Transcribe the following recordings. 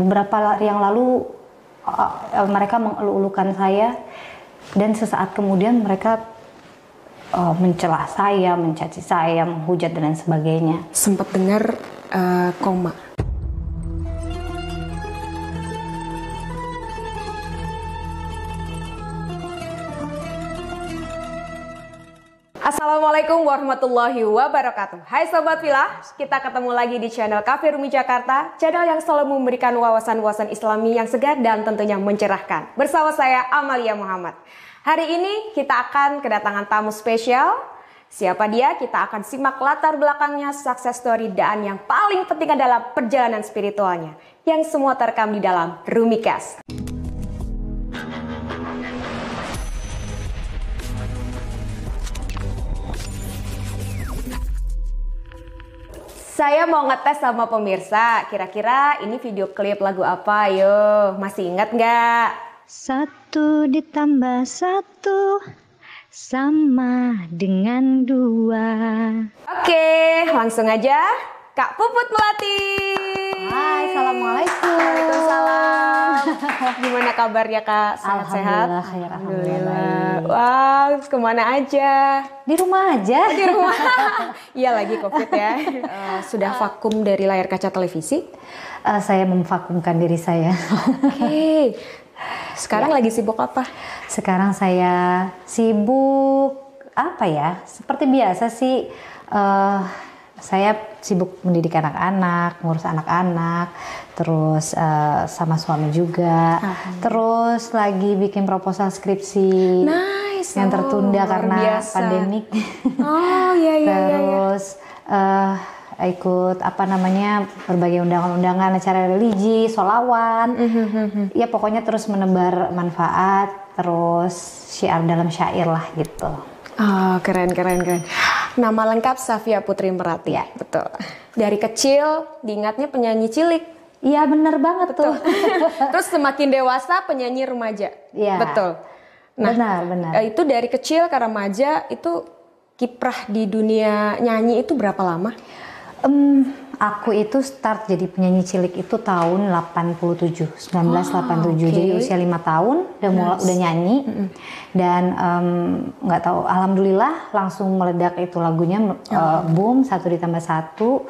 beberapa yang lalu uh, mereka mengelu-elukan saya dan sesaat kemudian mereka uh, mencela saya, mencaci saya, menghujat dan lain sebagainya. Sempat dengar uh, koma. Assalamualaikum warahmatullahi wabarakatuh. Hai Sobat Villa, kita ketemu lagi di channel Cafe Rumi Jakarta Channel yang selalu memberikan wawasan-wawasan islami yang segar dan tentunya mencerahkan. Bersama saya Amalia Muhammad. Hari ini kita akan kedatangan tamu spesial. Siapa dia? Kita akan simak latar belakangnya, sukses story, dan yang paling penting adalah perjalanan spiritualnya Yang semua terekam di dalam Rumicast Saya mau ngetes sama pemirsa, kira-kira ini video klip lagu apa? Yo, masih ingat nggak? Satu ditambah satu sama dengan dua. Oke, langsung aja. Kak Puput Melati. Hai, Assalamualaikum. Waalaikumsalam. Gimana kabarnya Kak? Sehat-sehat? Alhamdulillah, Alhamdulillah. Wah, ke mana aja? Di rumah aja. Di rumah. Iya lagi COVID ya. Uh, sudah vakum dari layar kaca televisi? Uh, saya memvakumkan diri saya. Oke. Okay. Sekarang ya. lagi sibuk apa? Sekarang saya sibuk apa ya? Seperti biasa sih. Uh, saya sibuk mendidik anak-anak, ngurus anak-anak, terus uh, sama suami juga, terus lagi bikin proposal skripsi nice. yang tertunda oh, karena biasa. pandemik. Oh iya iya. terus uh, ikut apa namanya berbagai undangan-undangan acara religi, solawan, mm-hmm. ya pokoknya terus menebar manfaat, terus syiar dalam syair lah gitu. Oh keren keren keren. Nama lengkap Safia Putri Merati. Ya. Betul. Dari kecil diingatnya penyanyi cilik. Iya bener banget Betul. tuh. Terus semakin dewasa penyanyi remaja. Iya. Betul. Nah, benar benar. Itu dari kecil ke remaja itu kiprah di dunia nyanyi itu berapa lama? Um, aku itu start jadi penyanyi cilik itu tahun 87, 1987. Oh, okay. Jadi usia lima tahun udah mulai udah nyanyi mm -hmm. dan nggak um, tahu alhamdulillah langsung meledak itu lagunya oh. uh, boom satu ditambah satu.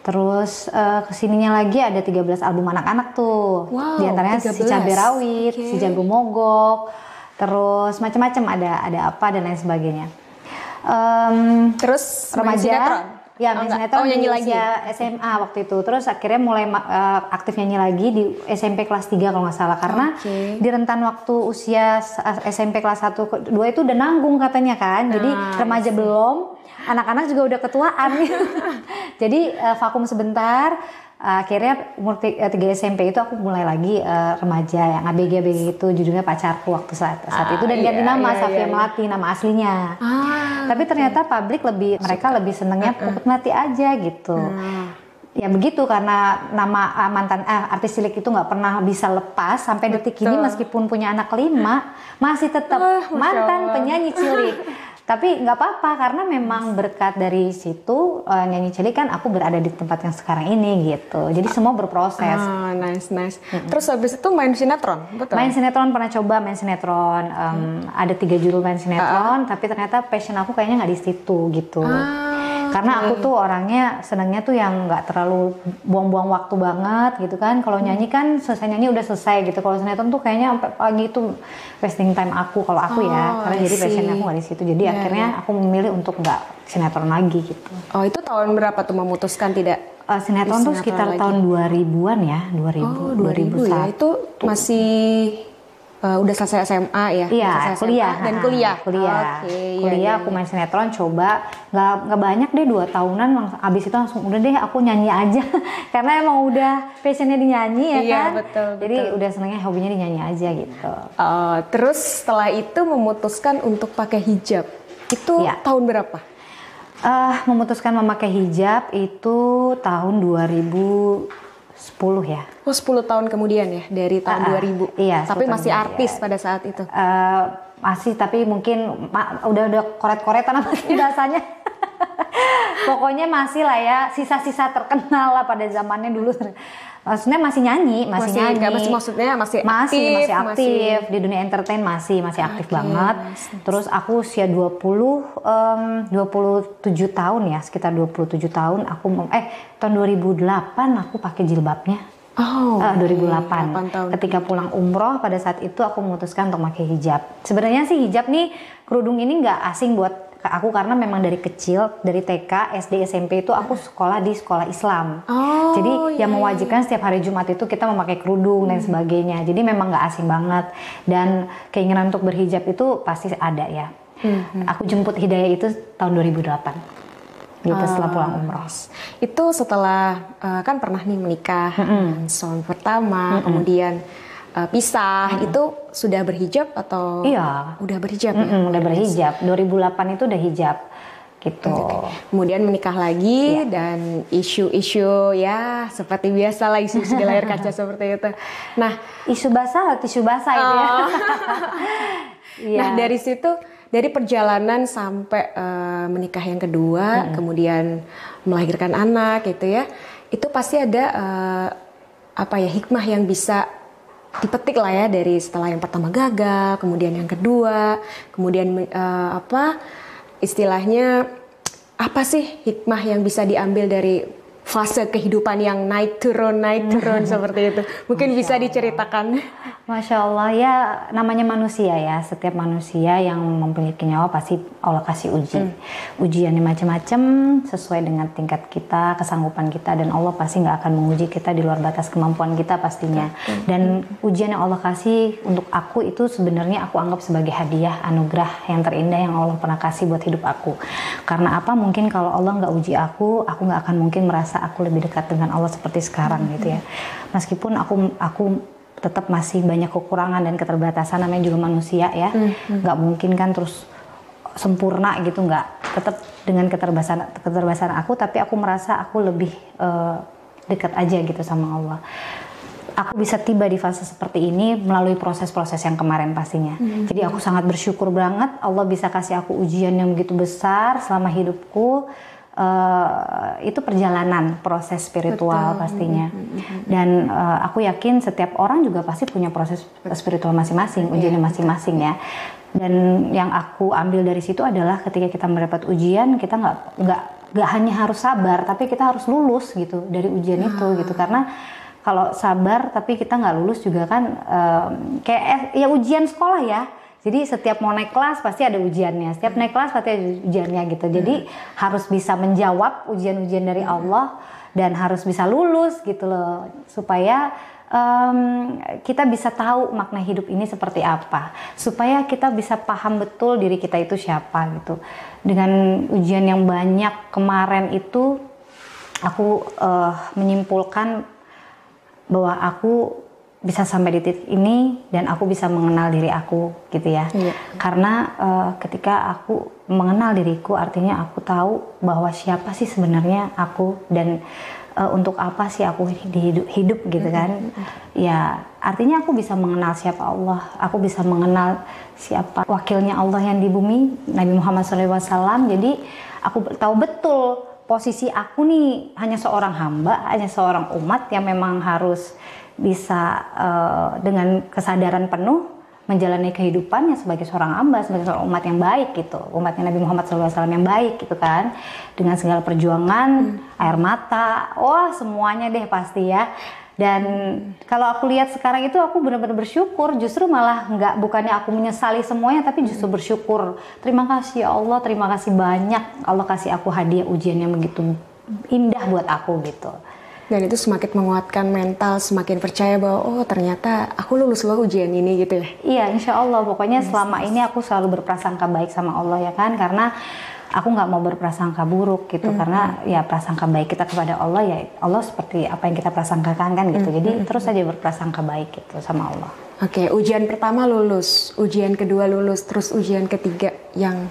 Terus uh, ke sininya lagi ada 13 album anak-anak tuh. Wow, Di antaranya 13. si Cabai Rawit, okay. si Jago Mogok, terus macam-macam ada ada apa dan lain sebagainya. Um, terus remaja Ya, oh, sinetron oh, nyanyi lagi SMA waktu itu. Terus akhirnya mulai uh, aktif nyanyi lagi di SMP kelas 3 kalau nggak salah karena okay. di rentan waktu usia SMP kelas 1 ke 2 itu udah nanggung katanya kan. Jadi nah, remaja belum, anak-anak juga udah ketuaan. Jadi uh, vakum sebentar akhirnya umur 3 SMP itu aku mulai lagi uh, remaja yang ABG ABG itu judulnya pacarku waktu saat saat ah, itu dan iya, ganti nama iya, Safia iya. Melati nama aslinya. Ah, Tapi ternyata publik lebih mereka lebih senengnya uh, Puput Melati aja gitu. Uh. Ya begitu karena nama uh, mantan eh, artis cilik itu nggak pernah bisa lepas sampai detik ini meskipun punya anak lima masih tetap uh, mantan penyanyi cilik. Tapi nggak apa-apa karena memang berkat dari situ uh, nyanyi cilik kan aku berada di tempat yang sekarang ini gitu. Jadi semua berproses. Ah, nice nice. Mm-hmm. Terus habis itu main sinetron, betul? Main sinetron pernah coba main sinetron. Um, hmm. Ada tiga judul main sinetron, uh tapi ternyata passion aku kayaknya nggak di situ gitu. Ah. Karena aku tuh orangnya senangnya tuh yang nggak terlalu buang-buang waktu banget gitu kan. Kalau nyanyi kan selesai nyanyi udah selesai gitu. Kalau sinetron tuh kayaknya sampai pagi itu wasting time aku kalau aku oh, ya. Karena jadi passion aku nggak di situ. Jadi yeah, akhirnya yeah. aku memilih untuk nggak sinetron lagi gitu. Oh itu tahun berapa tuh memutuskan tidak? Uh, sinetron, tuh sekitar lagi. tahun 2000-an ya, 2000, oh, 2000 2001. ya. Itu masih uh, udah selesai SMA ya? Iya, kuliah SMA dan kuliah. Kuliah. Okay, kuliah iya, aku main sinetron coba nggak nggak banyak deh dua tahunan langsung abis itu langsung udah deh aku nyanyi aja karena emang udah passionnya di nyanyi ya iya, kan. betul. Jadi betul. udah senengnya hobinya di nyanyi aja gitu. Uh, terus setelah itu memutuskan untuk pakai hijab. Itu Iya. tahun berapa? Uh, memutuskan memakai hijab itu tahun 2010 ya. Oh 10 tahun kemudian ya dari tahun Ah, 2000. iya, Tapi 10 masih artis kemudian. pada saat itu. Eh, masih tapi mungkin ma- udah udah koret-koretan apa sih bahasanya. Pokoknya masih lah ya sisa-sisa terkenal lah pada zamannya dulu. Maksudnya masih nyanyi, masih, Masih- nyanyi. nggak, masih- maksudnya masih masih, aktif, masih aktif masih- di dunia entertain masih masih aktif Oke, banget. Terus aku usia 20 em, 27 tahun ya, sekitar 27 tahun aku eh tahun 2008 aku pakai jilbabnya. Oh, oke. 2008. 8 tahun. Ketika pulang umroh pada saat itu aku memutuskan untuk pakai hijab. Sebenarnya sih hijab nih kerudung ini nggak asing buat aku karena memang dari kecil dari TK, SD, SMP itu aku sekolah di sekolah Islam. Oh, Jadi iya, yang mewajibkan setiap hari Jumat itu kita memakai kerudung dan sebagainya. Jadi memang nggak asing banget dan keinginan untuk berhijab itu pasti ada ya. Aku jemput hidayah itu tahun 2008. Gitu setelah pulang umroh. Itu setelah eh, kan pernah nih menikah dengan suami pertama, kemudian eh, pisah, itu sudah berhijab atau Iya. udah berhijab ya? Mm-mm, udah berhijab. 2008 itu udah hijab gitu. Kemudian menikah lagi Iya. dan isu-isu ya seperti biasa lah isu-isu di layar kaca seperti itu. Nah, Isu basah, tisu basah itu ya. Oh. Iya. nah dari situ dari perjalanan sampai eh, menikah yang kedua, kemudian melahirkan anak gitu ya, itu pasti ada eh, apa ya hikmah yang bisa dipetik lah ya dari setelah yang pertama gagal, kemudian yang kedua, kemudian eh, apa istilahnya apa sih hikmah yang bisa diambil dari fase kehidupan yang naik turun naik turun seperti itu? Mungkin bisa diceritakan. Masya Allah ya namanya manusia ya. Setiap manusia yang memiliki nyawa pasti Allah kasih uji. Ujian yang macam-macam sesuai dengan tingkat kita kesanggupan kita dan Allah pasti nggak akan menguji kita di luar batas kemampuan kita pastinya. Dan ujian yang Allah kasih untuk aku itu sebenarnya aku anggap sebagai hadiah anugerah yang terindah yang Allah pernah kasih buat hidup aku. Karena apa? Mungkin kalau Allah nggak uji aku aku nggak akan mungkin merasa aku lebih dekat dengan Allah seperti sekarang gitu ya. Meskipun aku aku tetap masih banyak kekurangan dan keterbatasan namanya juga manusia ya. Nggak mungkin kan terus sempurna gitu nggak. Tetap dengan keterbatasan keterbatasan aku tapi aku merasa aku lebih eh, dekat aja gitu sama Allah. Aku bisa tiba di fase seperti ini melalui proses-proses yang kemarin pastinya. Jadi aku sangat bersyukur banget Allah bisa kasih aku ujian yang begitu besar selama hidupku Eh, itu perjalanan proses spiritual pastinya. Dan eh, aku yakin setiap orang juga pasti punya proses spiritual masing-masing ujiannya masing-masing ya. Dan yang aku ambil dari situ adalah ketika kita mendapat ujian kita nggak nggak nggak hanya harus sabar tapi kita harus lulus gitu dari ujian itu gitu. Karena kalau sabar tapi kita nggak lulus juga kan eh, kayak ya ujian sekolah ya jadi setiap mau naik kelas pasti ada ujiannya. Setiap naik kelas pasti ada ujiannya gitu. Jadi harus bisa menjawab ujian-ujian dari Allah dan harus bisa lulus gitu loh supaya em, kita bisa tahu makna hidup ini seperti apa. Supaya kita bisa paham betul diri kita itu siapa gitu. Dengan ujian yang banyak kemarin itu aku eh, menyimpulkan bahwa aku bisa sampai di titik ini dan aku bisa mengenal diri aku gitu ya. Iya. karena eh, ketika aku mengenal diriku artinya aku tahu bahwa siapa sih sebenarnya aku dan eh, untuk apa sih aku di hidup, hidup gitu kan. Ya artinya aku bisa mengenal siapa Allah aku bisa mengenal siapa wakilnya Allah yang di bumi Nabi Muhammad SAW jadi aku tahu betul posisi aku nih hanya seorang hamba hanya seorang umat yang memang harus bisa eh, dengan kesadaran penuh menjalani kehidupannya sebagai seorang hamba, sebagai seorang umat yang baik gitu, umatnya Nabi Muhammad SAW yang baik gitu kan, dengan segala perjuangan, air mata, wah semuanya deh pasti ya. Dan kalau aku lihat sekarang itu aku benar-benar bersyukur, justru malah nggak bukannya aku menyesali semuanya, tapi justru bersyukur. Terima kasih ya Allah, terima kasih banyak Allah kasih aku hadiah ujian yang begitu indah buat aku gitu. Dan itu semakin menguatkan mental, semakin percaya bahwa oh ternyata aku lulus loh ujian ini gitu ya. Iya, insya Allah. Pokoknya selama ini aku selalu berprasangka baik sama Allah ya kan, karena aku nggak mau berprasangka buruk gitu, karena ya prasangka baik kita kepada Allah ya Allah seperti apa yang kita prasangkakan kan gitu. Jadi terus saja berprasangka baik gitu sama Allah. Oke, ujian pertama lulus, ujian kedua lulus, terus ujian ketiga yang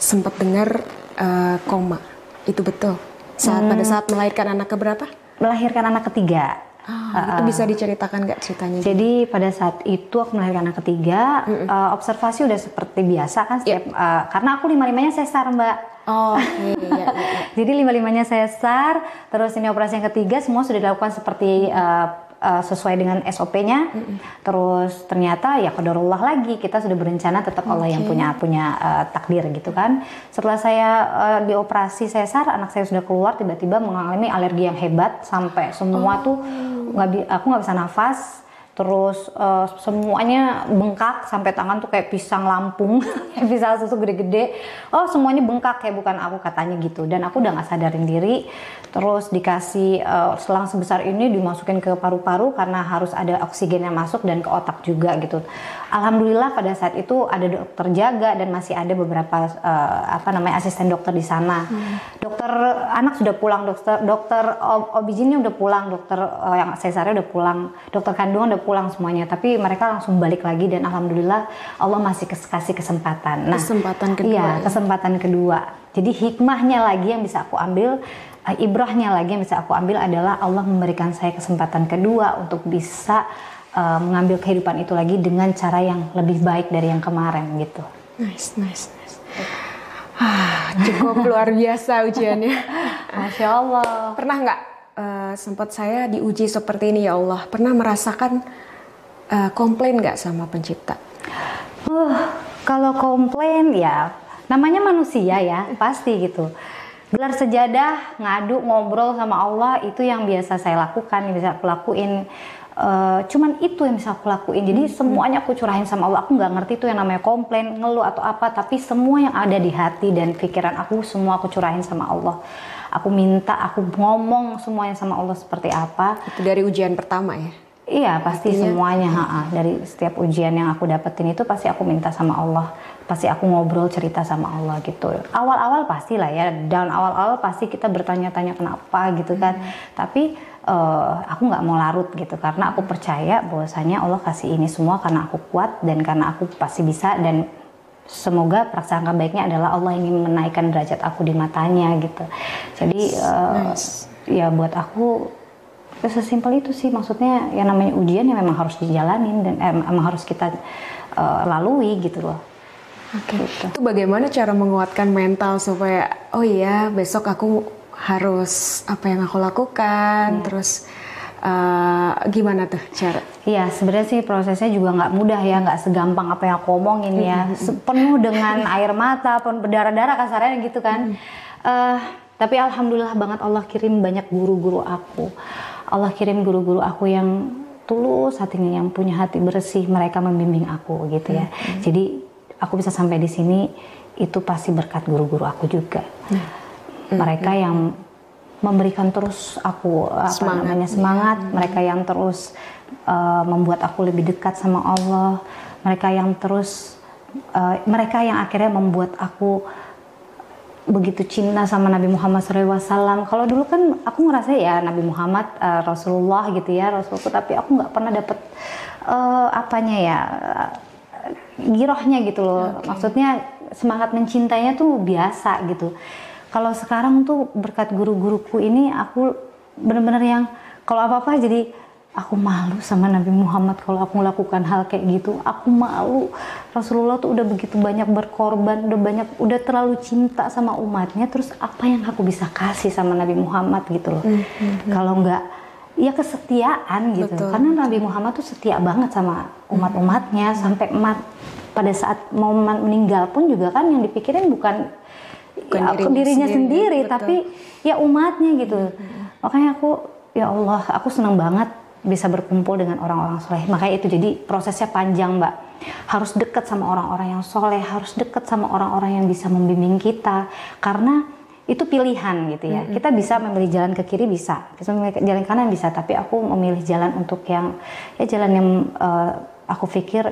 sempat dengar eh, koma. Itu betul. Saat pada saat melahirkan anak keberapa? Melahirkan anak ketiga. Oh, uh, itu bisa diceritakan nggak ceritanya? Jadi pada saat itu aku melahirkan anak ketiga, mm -mm. Uh, observasi udah seperti biasa kan setiap yeah. uh, karena aku lima limanya sesar mbak. Oh, iya, iya, iya. Jadi lima limanya sesar, terus ini operasi yang ketiga semua sudah dilakukan seperti uh, uh, sesuai dengan SOP-nya. Mm -hmm. Terus ternyata ya kodarullah lagi kita sudah berencana tetap okay. Allah yang punya punya uh, takdir gitu kan. Setelah saya uh, dioperasi sesar, anak saya sudah keluar tiba-tiba mengalami alergi yang hebat sampai semua oh. tuh nggak aku nggak bisa nafas terus uh, semuanya bengkak sampai tangan tuh kayak pisang lampung kayak pisang susu gede-gede. Oh semuanya bengkak kayak bukan aku katanya gitu. Dan aku udah nggak sadarin diri. Terus dikasih uh, selang sebesar ini dimasukin ke paru-paru karena harus ada oksigen yang masuk dan ke otak juga gitu. Alhamdulillah pada saat itu ada dokter jaga dan masih ada beberapa uh, apa namanya asisten dokter di sana. Hmm. dokter anak sudah pulang dokter dokter ob, obijinnya udah pulang dokter uh, yang sesarnya udah pulang dokter kandungan udah pulang semuanya tapi mereka langsung balik lagi dan alhamdulillah Allah masih kasih kesempatan. Nah kesempatan kedua iya ya. kesempatan kedua. Jadi hikmahnya lagi yang bisa aku ambil uh, ibrahnya lagi yang bisa aku ambil adalah Allah memberikan saya kesempatan kedua untuk bisa uh, mengambil kehidupan itu lagi dengan cara yang lebih baik dari yang kemarin gitu. Nice nice nice. Ah, cukup luar biasa ujiannya. Masya Allah. Pernah nggak uh, sempat saya diuji seperti ini ya Allah pernah merasakan uh, komplain nggak sama pencipta? Uh, kalau komplain ya namanya manusia ya pasti gitu. Gelar sejadah, ngadu, ngobrol sama Allah itu yang biasa saya lakukan, yang bisa aku lakuin. Uh, cuman itu yang bisa aku lakuin. Jadi hmm. semuanya aku curahin sama Allah. Aku nggak ngerti itu yang namanya komplain, ngeluh atau apa. Tapi semua yang ada di hati dan pikiran aku semua aku curahin sama Allah aku minta aku ngomong semuanya sama Allah seperti apa. Itu dari ujian pertama ya? Iya pasti Artinya, semuanya ha -ha. dari setiap ujian yang aku dapetin itu pasti aku minta sama Allah. Pasti aku ngobrol cerita sama Allah gitu. Awal-awal pasti lah ya dan awal-awal pasti kita bertanya-tanya kenapa gitu kan. Hmm. tapi uh, aku nggak mau larut gitu karena aku percaya bahwasanya Allah kasih ini semua karena aku kuat dan karena aku pasti bisa dan semoga prasangka baiknya adalah Allah ingin menaikkan derajat aku di matanya gitu. Jadi uh, nice. ya buat aku ya sesimpel itu sih maksudnya yang namanya ujian yang memang harus dijalanin dan eh, memang harus kita uh, lalui gitu loh. Oke. Okay. Gitu. Itu bagaimana cara menguatkan mental supaya oh iya besok aku harus apa yang aku lakukan hmm. terus uh, gimana tuh cara? Iya sebenarnya sih prosesnya juga nggak mudah ya, nggak segampang apa yang aku omongin ya, penuh dengan air mata, pun berdarah-darah kasarnya gitu kan. Uh, tapi alhamdulillah banget Allah kirim banyak guru-guru aku. Allah kirim guru-guru aku yang tulus hatinya, yang punya hati bersih, mereka membimbing aku gitu ya. Hmm. Jadi aku bisa sampai di sini itu pasti berkat guru-guru aku juga. Hmm. Mereka yang memberikan terus aku apa semangat. namanya semangat ya. mereka yang terus uh, membuat aku lebih dekat sama Allah mereka yang terus uh, mereka yang akhirnya membuat aku begitu cinta sama Nabi Muhammad SAW. Kalau dulu kan aku ngerasa ya Nabi Muhammad uh, Rasulullah gitu ya Rasulullah, tapi aku nggak pernah dapet uh, apanya ya girohnya gitu loh. Okay. Maksudnya semangat mencintainya tuh biasa gitu kalau sekarang tuh berkat guru-guruku ini aku bener-bener yang kalau apa-apa jadi aku malu sama Nabi Muhammad kalau aku melakukan hal kayak gitu aku malu Rasulullah tuh udah begitu banyak berkorban udah banyak udah terlalu cinta sama umatnya terus apa yang aku bisa kasih sama Nabi Muhammad gitu loh mm -hmm. kalau enggak ya kesetiaan gitu Betul. karena Nabi Muhammad tuh setia banget sama umat-umatnya hmm. sampai emat pada saat mau meninggal pun juga kan yang dipikirin bukan bukan ya, dirinya, dirinya sendiri, sendiri tapi ya umatnya gitu. Hmm. makanya aku ya Allah aku senang banget bisa berkumpul dengan orang-orang soleh. Makanya itu jadi prosesnya panjang mbak. Harus dekat sama orang-orang yang soleh harus dekat sama orang-orang yang bisa membimbing kita. Karena itu pilihan gitu ya. -hmm. Kita bisa memilih jalan ke kiri bisa, bisa memilih jalan kanan bisa, tapi aku memilih jalan untuk yang ya jalan yang uh, aku pikir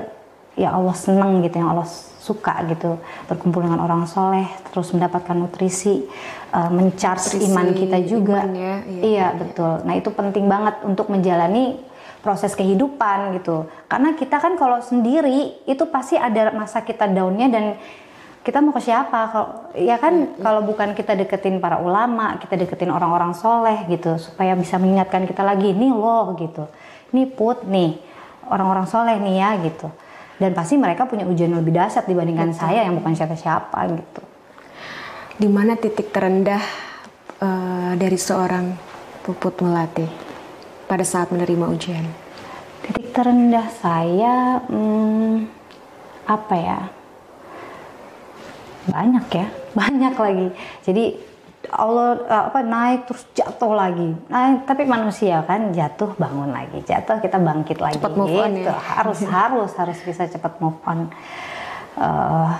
ya Allah senang gitu, yang Allah suka gitu. Berkumpul dengan orang soleh terus mendapatkan nutrisi uh, mencharge iman kita juga. iman ya, iya, iya betul. Nah itu penting banget untuk menjalani proses kehidupan gitu. Karena kita kan kalau sendiri itu pasti ada masa kita downnya dan kita mau ke siapa? Kalau ya kan hmm. kalau bukan kita deketin para ulama kita deketin orang-orang soleh gitu supaya bisa mengingatkan kita lagi nih loh gitu. Nih put nih orang-orang soleh nih ya gitu dan pasti mereka punya ujian lebih dahsyat dibandingkan Betul. saya yang bukan siapa-siapa gitu. Di mana titik terendah uh, dari seorang puput melati pada saat menerima ujian? Titik terendah saya hmm, apa ya? Banyak ya banyak lagi. Jadi Allah eh, apa naik terus jatuh lagi. Naik tapi manusia kan jatuh bangun lagi. Jatuh kita bangkit lagi. Cepat move on gitu. ya harus harus harus bisa cepat move on. Uh,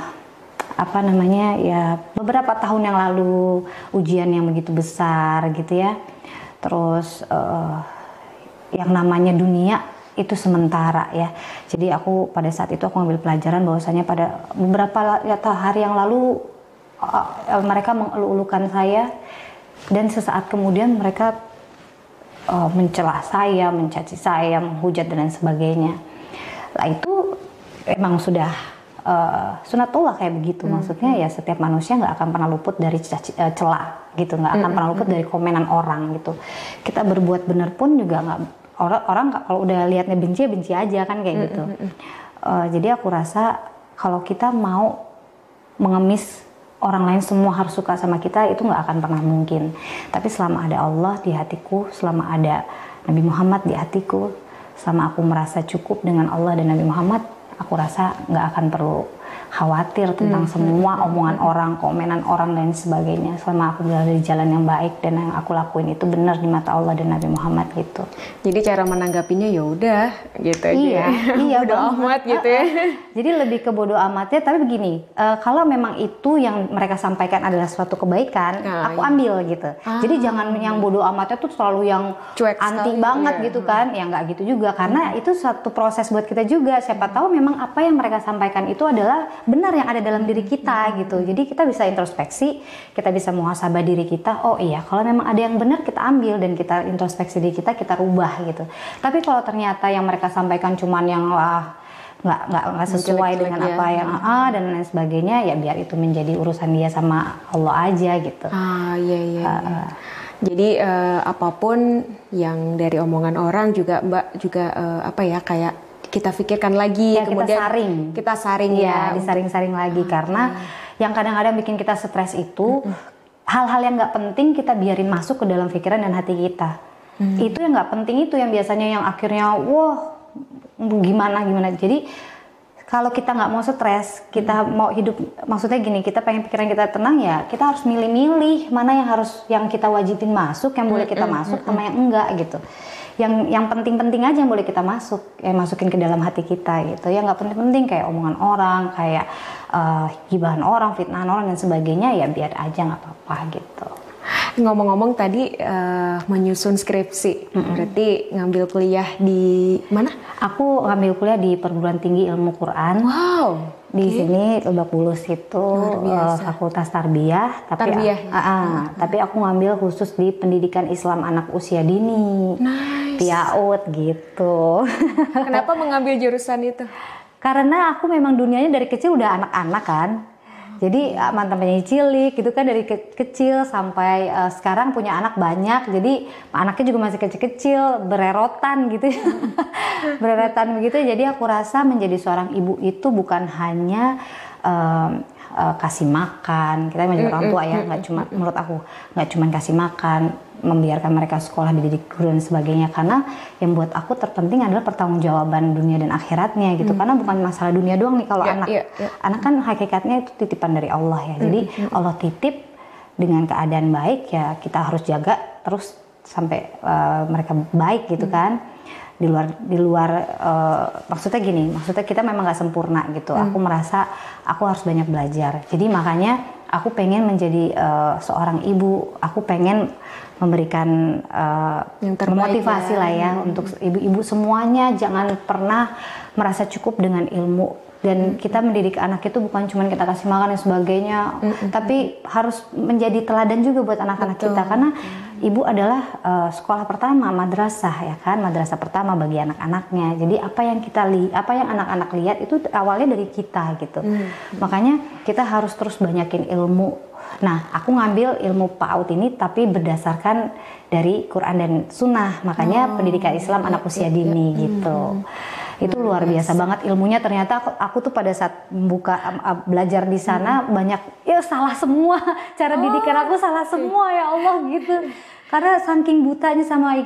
apa namanya ya beberapa tahun yang lalu ujian yang begitu besar gitu ya. Terus uh, yang namanya dunia itu sementara ya. Jadi aku pada saat itu aku ngambil pelajaran bahwasanya pada beberapa ya, hari yang lalu uh, mereka mengelu-elukan saya dan sesaat kemudian mereka uh, mencela saya, mencaci saya, menghujat dan lain sebagainya. Lah itu emang sudah uh, sunatullah kayak begitu. Hmm. Maksudnya ya setiap manusia nggak akan pernah luput dari caci, uh, celah gitu, nggak akan hmm. pernah luput hmm. dari komenan orang gitu. Kita berbuat benar pun juga nggak orang orang kalau udah liatnya benci ya benci aja kan kayak gitu. Mm -hmm. uh, jadi aku rasa kalau kita mau mengemis orang lain semua harus suka sama kita itu nggak akan pernah mungkin. Tapi selama ada Allah di hatiku, selama ada Nabi Muhammad di hatiku, selama aku merasa cukup dengan Allah dan Nabi Muhammad, aku rasa nggak akan perlu khawatir tentang hmm. semua hmm. omongan orang, komenan orang dan sebagainya. Selama aku berada di jalan yang baik dan yang aku lakuin itu benar di mata Allah dan Nabi Muhammad gitu. Jadi cara menanggapinya ya udah gitu iya, aja. Iya, bodo amat gitu ya. Jadi lebih ke bodo amatnya tapi begini, uh, kalau memang itu yang mereka sampaikan adalah suatu kebaikan, nah, aku iya. ambil gitu. Ah. Jadi jangan yang bodo amatnya tuh selalu yang Cuek anti sekali, banget ya. gitu kan. Hmm. Ya nggak gitu juga karena hmm. itu satu proses buat kita juga. Siapa tahu memang apa yang mereka sampaikan itu adalah benar yang ada dalam diri kita hmm. gitu. Jadi kita bisa introspeksi, kita bisa muhasabah diri kita. Oh iya, kalau memang ada yang benar kita ambil dan kita introspeksi diri kita, kita rubah gitu. Tapi kalau ternyata yang mereka sampaikan cuman yang wah nggak nggak nggak sesuai Jelek dengan ya. apa yang ah dan lain sebagainya ya biar itu menjadi urusan dia sama Allah aja gitu. Ah iya iya. Uh, iya. Jadi uh, apa pun yang dari omongan orang juga Mbak juga uh, apa ya kayak kita pikirkan lagi ya, kemudian kita saring. kita saring ya, ya. disaring-saring lagi hmm. karena yang kadang-kadang bikin kita stres itu hal-hal yang nggak penting kita biarin masuk ke dalam pikiran dan hati kita. Hmm. itu yang nggak penting itu yang biasanya yang akhirnya wah gimana gimana. Jadi kalau kita nggak mau stres, kita hmm. mau hidup, maksudnya gini, kita pengen pikiran kita tenang ya, kita harus milih-milih mana yang harus yang kita wajibin masuk, yang boleh kita masuk, sama yang enggak gitu yang yang penting-penting aja yang boleh kita masuk eh masukin ke dalam hati kita gitu. Ya nggak penting-penting kayak omongan orang kayak uh, gibahan orang fitnahan orang dan sebagainya ya biar aja nggak apa-apa gitu ngomong-ngomong tadi uh, menyusun skripsi, mm -hmm. berarti ngambil kuliah di mana? Aku ngambil kuliah di perguruan tinggi ilmu Quran. Wow. Di okay. sini Lebak Bulus itu uh, Fakultas Tarbiyah, tapi Tarbiyah. Uh, uh, hmm. tapi aku ngambil khusus di pendidikan Islam anak usia dini. Nice. Piaut gitu. Kenapa mengambil jurusan itu? Karena aku memang dunianya dari kecil udah anak-anak kan jadi ah, mantan penyanyi cilik gitu kan dari ke kecil sampai uh, sekarang punya anak banyak. Jadi anaknya juga masih kecil-kecil, bererotan gitu. Ya. bererotan begitu. Jadi aku rasa menjadi seorang ibu itu bukan hanya um, uh, kasih makan. Kita menjadi orang tua ya, nggak cuma menurut aku nggak cuma kasih makan, membiarkan mereka sekolah dididik guru dan sebagainya karena yang buat aku terpenting adalah pertanggungjawaban dunia dan akhiratnya gitu hmm. karena bukan masalah dunia doang nih kalau yeah, anak yeah, yeah. anak kan hakikatnya itu titipan dari Allah ya jadi hmm. Allah titip dengan keadaan baik ya kita harus jaga terus sampai uh, mereka baik gitu hmm. kan di luar di luar uh, maksudnya gini maksudnya kita memang nggak sempurna gitu hmm. aku merasa aku harus banyak belajar jadi makanya aku pengen menjadi uh, seorang ibu aku pengen memberikan uh, yang motivasi ya. lah ya hmm. untuk ibu-ibu semuanya jangan pernah merasa cukup dengan ilmu dan kita mendidik anak itu bukan cuma kita kasih makan dan sebagainya mm-hmm. tapi harus menjadi teladan juga buat anak-anak kita karena ibu adalah uh, sekolah pertama madrasah ya kan madrasah pertama bagi anak-anaknya. Jadi apa yang kita li apa yang anak-anak lihat itu awalnya dari kita gitu. Hmm. Makanya kita harus terus banyakin ilmu. Nah, aku ngambil ilmu PAUD ini tapi berdasarkan dari Quran dan Sunnah. Makanya oh, pendidikan Islam anak usia iya, dini iya. gitu. Hmm. Itu luar biasa banget ilmunya ternyata aku, aku tuh pada saat buka uh, belajar di sana hmm. banyak ya salah semua. Cara oh. didikan aku salah semua ya Allah gitu. Karena saking butanya sama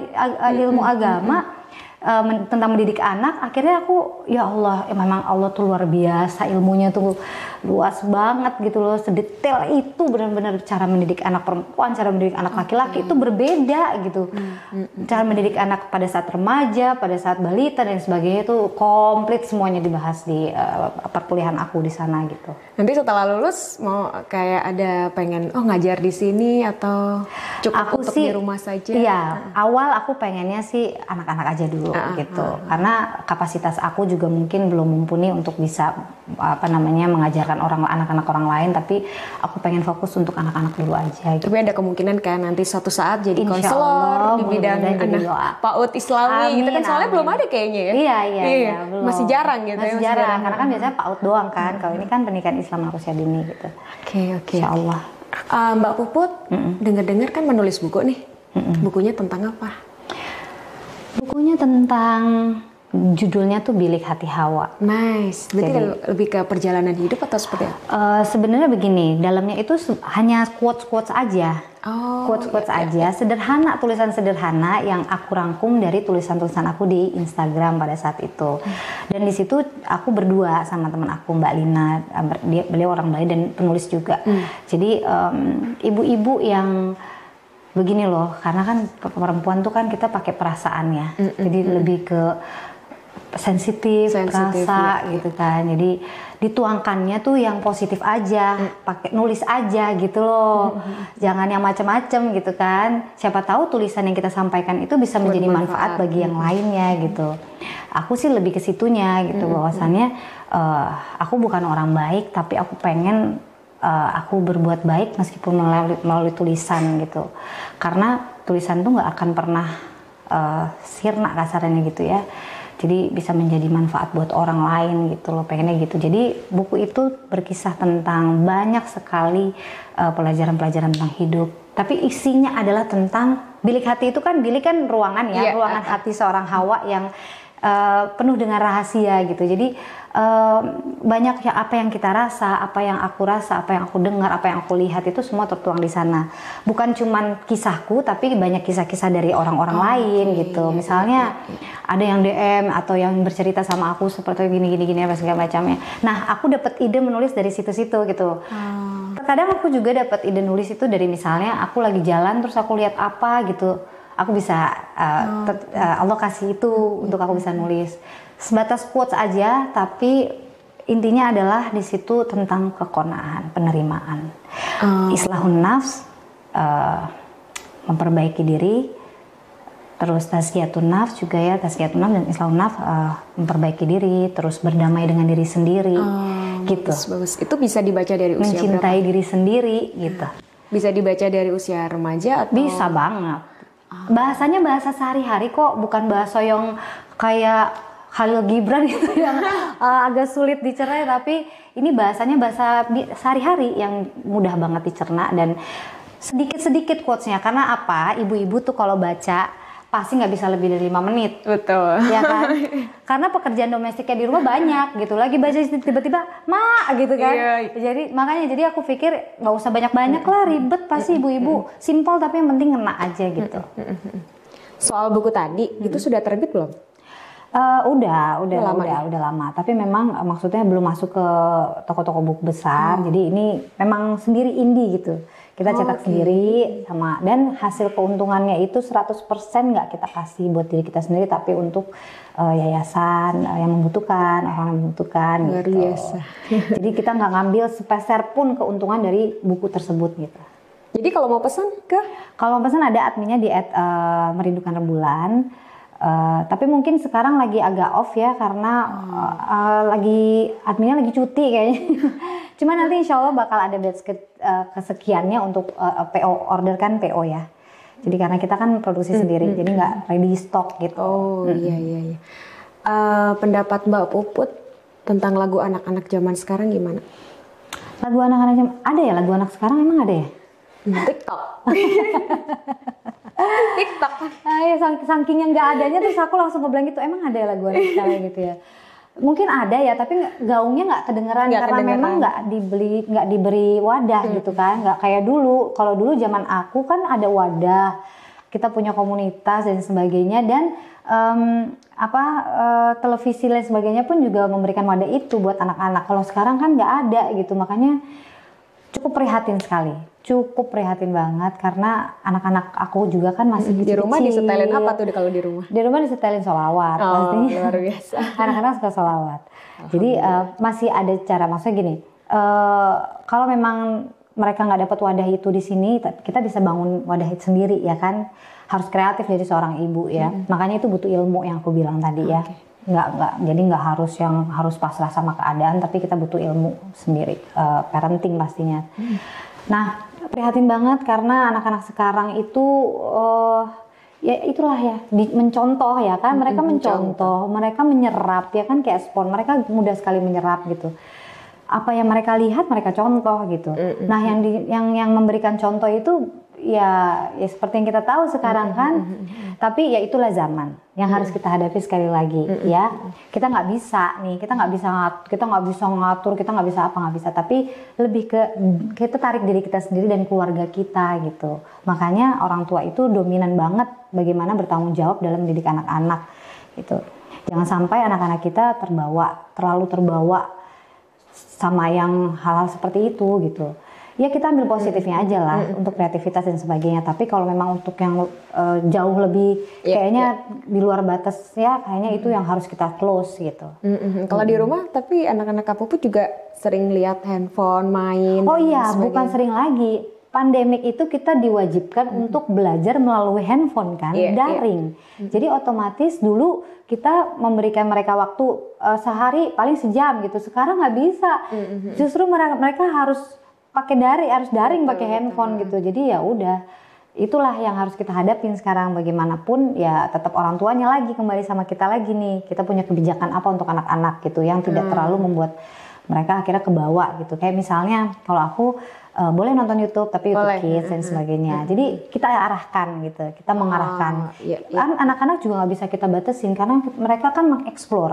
ilmu agama uh, tentang mendidik anak akhirnya aku ya Allah ya memang Allah tuh luar biasa ilmunya tuh luas banget gitu loh sedetail itu benar-benar cara mendidik anak perempuan cara mendidik anak laki-laki itu berbeda gitu. Hmm, hmm, hmm. cara mendidik anak pada saat remaja pada saat balita dan sebagainya itu komplit semuanya dibahas di uh, perkuliahan aku di sana gitu. Nanti setelah lulus mau kayak ada pengen oh ngajar di sini atau cukup aku untuk sih, di rumah saja? iya awal aku pengennya sih anak-anak aja dulu uh, gitu uh, uh. karena kapasitas aku juga mungkin belum mumpuni untuk bisa apa namanya mengajar mengajarkan orang anak-anak orang lain tapi aku pengen fokus untuk anak-anak dulu aja gitu. Tapi ada kemungkinan kan nanti suatu saat jadi konselor di bidang anak PAUD Islami amin, gitu kan soalnya amin. belum ada kayaknya ya. Iya iya, iya, iya belum. Masih jarang gitu masih ya. Masih jarang, karena kan biasanya PAUD doang kan. Hmm. Kalau ini kan pendidikan Islam usia dini gitu. Oke okay, oke. Okay. Insya Allah. Uh, Mbak Puput, mm -mm. dengar-dengar kan menulis buku nih. Mm -mm. Bukunya tentang apa? Bukunya tentang judulnya tuh Bilik Hati Hawa. Nice. Berarti Jadi, lebih ke perjalanan hidup atau seperti apa? Uh, Sebenarnya begini, dalamnya itu hanya quotes-quotes aja. Oh, quotes-quotes iya, aja, iya. sederhana, tulisan sederhana yang aku rangkum dari tulisan-tulisan aku di Instagram pada saat itu. Dan di situ aku berdua sama teman aku Mbak Lina, eh, dia beliau orang Bali dan penulis juga. Hmm. Jadi ibu-ibu um, yang begini loh, karena kan perempuan tuh kan kita pakai perasaan ya, mm -mm. jadi lebih ke sensitif, sensitif rasa ya. gitu kan. Jadi dituangkannya tuh yang positif aja, hmm. pakai nulis aja gitu loh. Hmm. Jangan yang macam-macam gitu kan. Siapa tahu tulisan yang kita sampaikan itu bisa menjadi manfaat, bagi yang lainnya gitu. Aku sih lebih ke situnya gitu hmm. bahwasannya uh, aku bukan orang baik tapi aku pengen uh, aku berbuat baik meskipun melalui, melalui tulisan gitu. Karena tulisan tuh nggak akan pernah uh, sirna kasarnya gitu ya jadi bisa menjadi manfaat buat orang lain gitu loh pengennya gitu jadi buku itu berkisah tentang banyak sekali uh, pelajaran-pelajaran tentang hidup tapi isinya adalah tentang bilik hati itu kan bilik kan ruangan ya yeah. ruangan hati seorang Hawa yang uh, penuh dengan rahasia gitu jadi uh, banyak ya apa yang kita rasa, apa yang aku rasa, apa yang aku dengar, apa yang aku lihat itu semua tertuang di sana. Bukan cuman kisahku, tapi banyak kisah-kisah dari orang-orang oh, lain okay. gitu. Misalnya ada yang DM atau yang bercerita sama aku seperti gini-gini gini apa segala macamnya. Nah, aku dapat ide menulis dari situ-situ gitu. Hmm. Kadang aku juga dapat ide nulis itu dari misalnya aku lagi jalan terus aku lihat apa gitu. Aku bisa uh, oh. uh, Allah kasih itu untuk aku bisa nulis. Sebatas quotes aja tapi intinya adalah di situ tentang kekonaan penerimaan. Oh. islahun nafs uh, memperbaiki diri. Terus tazkiyatun nafs juga ya tazkiyatun nafs dan islahun nafs uh, memperbaiki diri terus berdamai dengan diri sendiri oh, gitu. bagus, bagus. Itu bisa dibaca dari usia mencintai berapa? diri sendiri gitu. Bisa dibaca dari usia remaja atau bisa banget bahasanya bahasa sehari-hari kok bukan bahasa yang kayak Khalil Gibran itu yang uh, agak sulit dicerna tapi ini bahasanya bahasa sehari-hari yang mudah banget dicerna dan sedikit-sedikit quotesnya. Karena apa? Ibu-ibu tuh kalau baca pasti nggak bisa lebih dari lima menit betul ya kan karena pekerjaan domestiknya di rumah banyak gitu lagi baca tiba-tiba ma gitu kan iya. jadi makanya jadi aku pikir nggak usah banyak-banyak lah ribet pasti ibu-ibu simpel tapi yang penting ngena aja gitu soal buku tadi itu sudah terbit belum Uh, udah, udah, udah, lama udah, ya? udah lama. Tapi memang uh, maksudnya belum masuk ke toko-toko buku besar. Hmm. Jadi ini memang sendiri indie gitu. Kita cetak okay. sendiri sama dan hasil keuntungannya itu 100% nggak kita kasih buat diri kita sendiri tapi untuk uh, yayasan uh, yang membutuhkan, orang yang membutuhkan Luar gitu. biasa. Jadi kita nggak ngambil sepeser pun keuntungan dari buku tersebut gitu. Jadi kalau mau pesan ke? Kalau mau pesan ada adminnya di at, uh, merindukan rembulan Uh, tapi mungkin sekarang lagi agak off ya karena uh, uh, lagi adminnya lagi cuti kayaknya. Cuma nanti insya Allah bakal ada batch ke, uh, kesekiannya untuk uh, PO order kan PO ya. Jadi karena kita kan produksi sendiri, jadi nggak ready stock gitu. Oh iya iya iya. Eh, pendapat Mbak Puput tentang lagu anak-anak zaman sekarang gimana? Lagu anak-anak jam- ada ya lagu anak sekarang emang ada ya? TikTok. TikTok. Ah, ya, saking yang nggak adanya terus aku langsung ngebilang gitu emang ada ya lagu anak sekarang gitu ya mungkin ada ya tapi gaungnya nggak kedengeran Nggak karena kedengeran. memang nggak dibeli nggak diberi wadah gitu kan. Nggak kayak dulu. Kalau dulu zaman aku kan ada wadah kita punya komunitas dan sebagainya. Dan em, apa eh, televisi dan sebagainya pun juga memberikan wadah itu buat anak-anak. Kalau sekarang kan nggak ada gitu. Makanya cukup prihatin sekali cukup prihatin banget karena anak-anak aku juga kan masih Di rumah disetelin apa tuh di- kalau di rumah? Di rumah disetelin solawat Oh, pastinya. luar biasa. Anak-anak suka solawat. Jadi eh, masih ada cara maksudnya gini. eh, kalau memang mereka nggak dapat wadah itu di sini, kita bisa bangun wadah itu sendiri ya kan. Harus kreatif dari seorang ibu ya. Makanya itu butuh ilmu yang aku bilang tadi ya. Nggak nggak. Jadi nggak harus yang harus pasrah sama keadaan, tapi kita butuh ilmu sendiri. eh, parenting pastinya. Nah prihatin banget karena anak-anak sekarang itu eh, ya itulah ya di- mencontoh ya kan. Mereka mencontoh. mereka menyerap ya kan kayak spon mereka mudah sekali menyerap gitu. Apa yang mereka lihat mereka contoh gitu. Nah yang di, yang yang memberikan contoh itu ya ya seperti yang kita tahu sekarang kan. tapi ya itulah zaman yang harus kita hadapi sekali lagi ya. kita nggak bisa nih kita nggak bisa ngat- kita nggak bisa ngatur kita nggak bisa apa nggak bisa. Tapi lebih ke kita tarik diri kita sendiri dan keluarga kita gitu. Makanya orang tua itu dominan banget bagaimana bertanggung jawab dalam mendidik anak-anak gitu. Jangan sampai anak-anak kita terbawa terlalu terbawa sama yang hal-hal seperti itu gitu. Ya kita ambil positifnya aja lah untuk kreativitas dan sebagainya. Tapi kalau memang untuk yang eh, jauh lebih Iya, kayaknya di luar batas ya kayaknya itu yang harus kita close gitu. Mm-mm. Kalau di rumah tapi anak-anak Kak Puput juga sering lihat handphone, main. Oh iya, bukan sering lagi. Pandemik itu kita diwajibkan untuk belajar melalui handphone kan, Iya, iya. daring. Jadi otomatis dulu kita memberikan mereka waktu eh, sehari paling sejam gitu. Sekarang nggak bisa. Justru mereka, mereka harus pakai daring, harus daring pakai handphone gitu. Jadi ya udah. Itulah yang harus kita hadapin sekarang bagaimanapun ya tetap orang tuanya lagi kembali sama kita lagi nih. Kita punya kebijakan apa untuk anak-anak gitu yang tidak Hmm. terlalu membuat mereka akhirnya kebawa gitu. Kayak misalnya kalau aku eh, boleh nonton YouTube tapi YouTube Boleh. Kids dan sebagainya. Jadi kita arahkan gitu, kita mengarahkan. iya, iya. Kan anak-anak juga nggak bisa kita batasin karena mereka kan mengeksplor.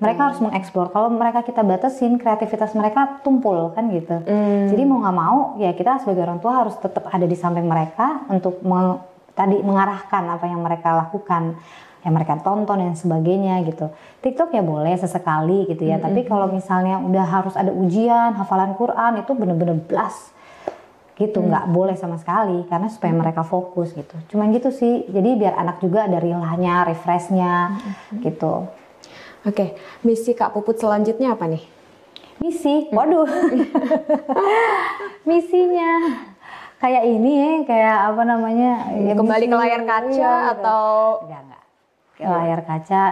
Mereka harus mengeksplor. Kalau mereka kita batasin, kreativitas mereka tumpul kan gitu. Hmm. Jadi mau nggak mau ya kita sebagai orang tua harus tetap ada di samping mereka untuk me- tadi mengarahkan apa yang mereka lakukan yang mereka tonton dan sebagainya gitu. TikTok ya boleh sesekali gitu ya. Tapi kalau misalnya udah harus ada ujian, hafalan Quran itu bener-bener blas gitu nggak boleh sama sekali karena supaya mereka fokus gitu. Cuman gitu sih. Jadi biar anak juga ada rilahnya, refreshnya gitu. Oke, misi Kak Puput selanjutnya apa nih? Misi, waduh. Misinya kayak ini ya, kayak apa namanya? ya Kembali ke misi- layar kaca iya, gitu. atau enggak enggak. Ke layar kaca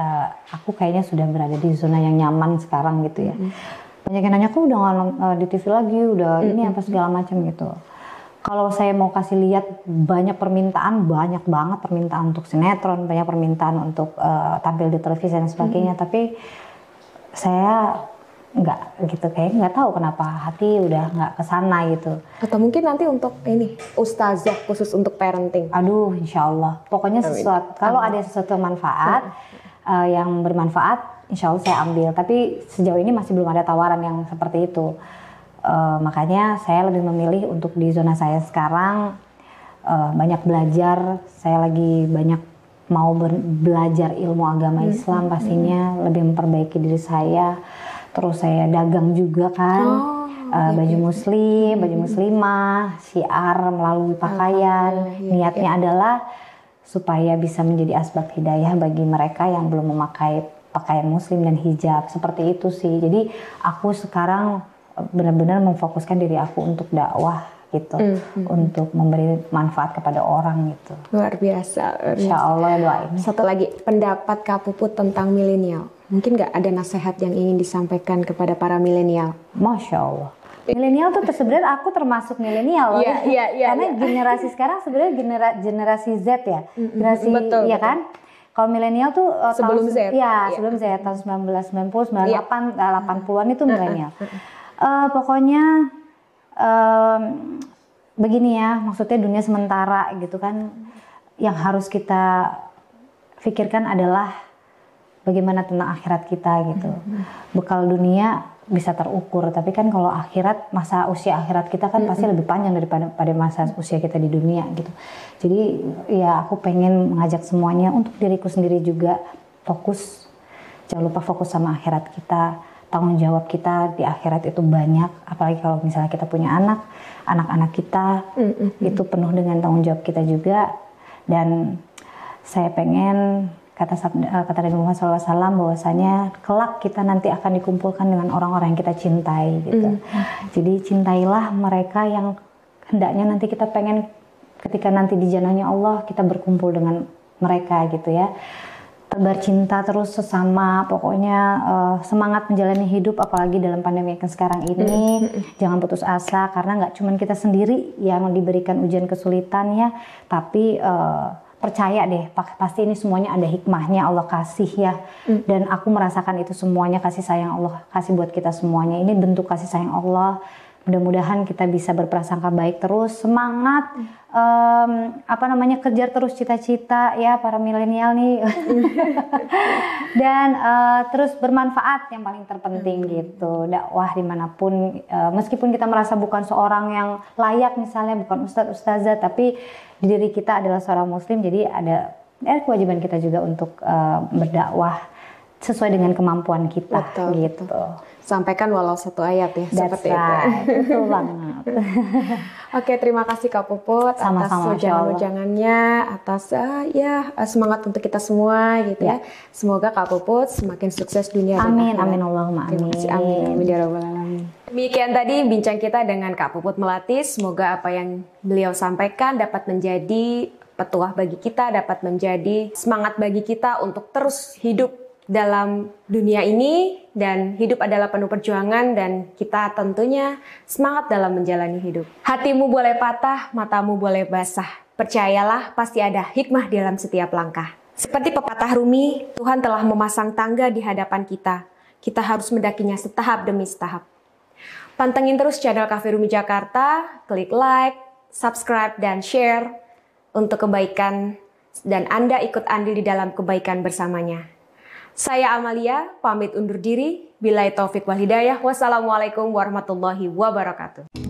eh, aku kayaknya sudah berada di zona yang nyaman sekarang gitu ya. Banyak yang nanya kok udah eh, di TV lagi, udah ini apa segala macam gitu. Kalau saya mau kasih lihat banyak permintaan, banyak banget permintaan untuk sinetron, banyak permintaan untuk eh, tampil di televisi dan sebagainya. Tapi saya nggak gitu kayak nggak tahu kenapa hati udah nggak ke sana gitu. atau mungkin nanti untuk ini ustazah khusus untuk parenting. Aduh, insya Allah. Pokoknya sesuatu, kalau ada sesuatu manfaat, eh, yang bermanfaat, insya Allah saya ambil. Tapi sejauh ini masih belum ada tawaran yang seperti itu. Eh, makanya saya lebih memilih untuk di zona saya sekarang eh, banyak belajar. Saya lagi banyak mau belajar ilmu agama Islam pastinya, lebih memperbaiki diri saya. Terus saya dagang juga kan. Oh, Eh, baju muslim, baju muslimah, syiar melalui pakaian. iya, Niatnya adalah supaya bisa menjadi asbab hidayah bagi mereka yang belum memakai pakaian muslim dan hijab. Seperti itu sih. Jadi aku sekarang eh, benar-benar memfokuskan diri aku untuk dakwah gitu, untuk memberi manfaat kepada orang gitu. Luar biasa. luar biasa. Insya Allah doain. Satu lagi, pendapat Kak Puput tentang milenial. Mungkin nggak ada nasihat yang ingin disampaikan kepada para milenial? Masya Allah. milenial tuh sebenarnya aku termasuk milenial loh. Iya, iya, iya. Karena iya. generasi sekarang sebenarnya genera generasi Z ya. Generasi betul, ya betul. kan? Kalau milenial tuh uh, Sebelum tahun, Z. Iya, Iya. sebelum Z tahun 1990, 98, Iya. eh, 80-an itu milenial. Eh, pokoknya em, begini ya, maksudnya dunia sementara gitu kan. Yang harus kita pikirkan adalah bagaimana tentang akhirat kita gitu. Bekal dunia bisa terukur, tapi kan kalau akhirat masa usia akhirat kita kan pasti lebih panjang daripada pada masa usia kita di dunia gitu. Jadi ya aku pengen mengajak semuanya untuk diriku sendiri juga fokus. Jangan lupa fokus sama akhirat kita. Tanggung jawab kita di akhirat itu banyak, apalagi kalau misalnya kita punya anak, anak-anak kita itu penuh dengan tanggung jawab kita juga. Dan saya pengen kata eh, kata Nabi Muhammad SAW bahwasanya kelak kita nanti akan dikumpulkan dengan orang-orang yang kita cintai gitu. Jadi cintailah mereka yang hendaknya nanti kita pengen ketika nanti di janahnya Allah kita berkumpul dengan mereka gitu ya. Tebar cinta terus sesama, pokoknya eh, semangat menjalani hidup apalagi dalam pandemi yang sekarang ini. Jangan putus asa karena nggak cuman kita sendiri yang diberikan ujian kesulitan ya, tapi eh, percaya deh pa- pasti ini semuanya ada hikmahnya Allah kasih ya. Dan aku merasakan itu semuanya kasih sayang Allah kasih buat kita semuanya. Ini bentuk kasih sayang Allah mudah-mudahan kita bisa berprasangka baik terus semangat em, apa namanya kejar terus cita-cita ya para milenial nih. Dan eh, terus bermanfaat yang paling terpenting gitu. Dakwah di mana pun eh, meskipun kita merasa bukan seorang yang layak misalnya bukan ustadz ustazah tapi di diri kita adalah seorang muslim jadi ada eh, kewajiban kita juga untuk eh, berdakwah sesuai dengan kemampuan kita Betul, gitu Sampaikan walau satu ayat ya, That's seperti itu. right. betul banget Oke, terima kasih Kak Puput Sama-sama, atas Masya Allah. ujangan-ujangan, atas eh, ya eh, semangat untuk kita semua gitu ya. Semoga Kak Puput semakin sukses dunia dan amin akhirat. amin Allahumma Terima amin kasih, amin. Amin ya rabbal alamin. Demikian tadi bincang kita dengan Kak Puput Melati. Semoga apa yang beliau sampaikan dapat menjadi petuah bagi kita, dapat menjadi semangat bagi kita untuk terus hidup dalam dunia ini dan hidup adalah penuh perjuangan dan kita tentunya semangat dalam menjalani hidup. Hatimu boleh patah, matamu boleh basah. Percayalah pasti ada hikmah dalam setiap langkah. Seperti pepatah Rumi, Tuhan telah memasang tangga di hadapan kita. Kita harus mendakinya setahap demi setahap. Pantengin terus channel Cafe Rumi Jakarta, klik like, subscribe, dan share untuk kebaikan dan Anda ikut andil di dalam kebaikan bersamanya. Saya Amalia, pamit undur diri. Bilai taufik wal hidayah. Wassalamualaikum warahmatullahi wabarakatuh.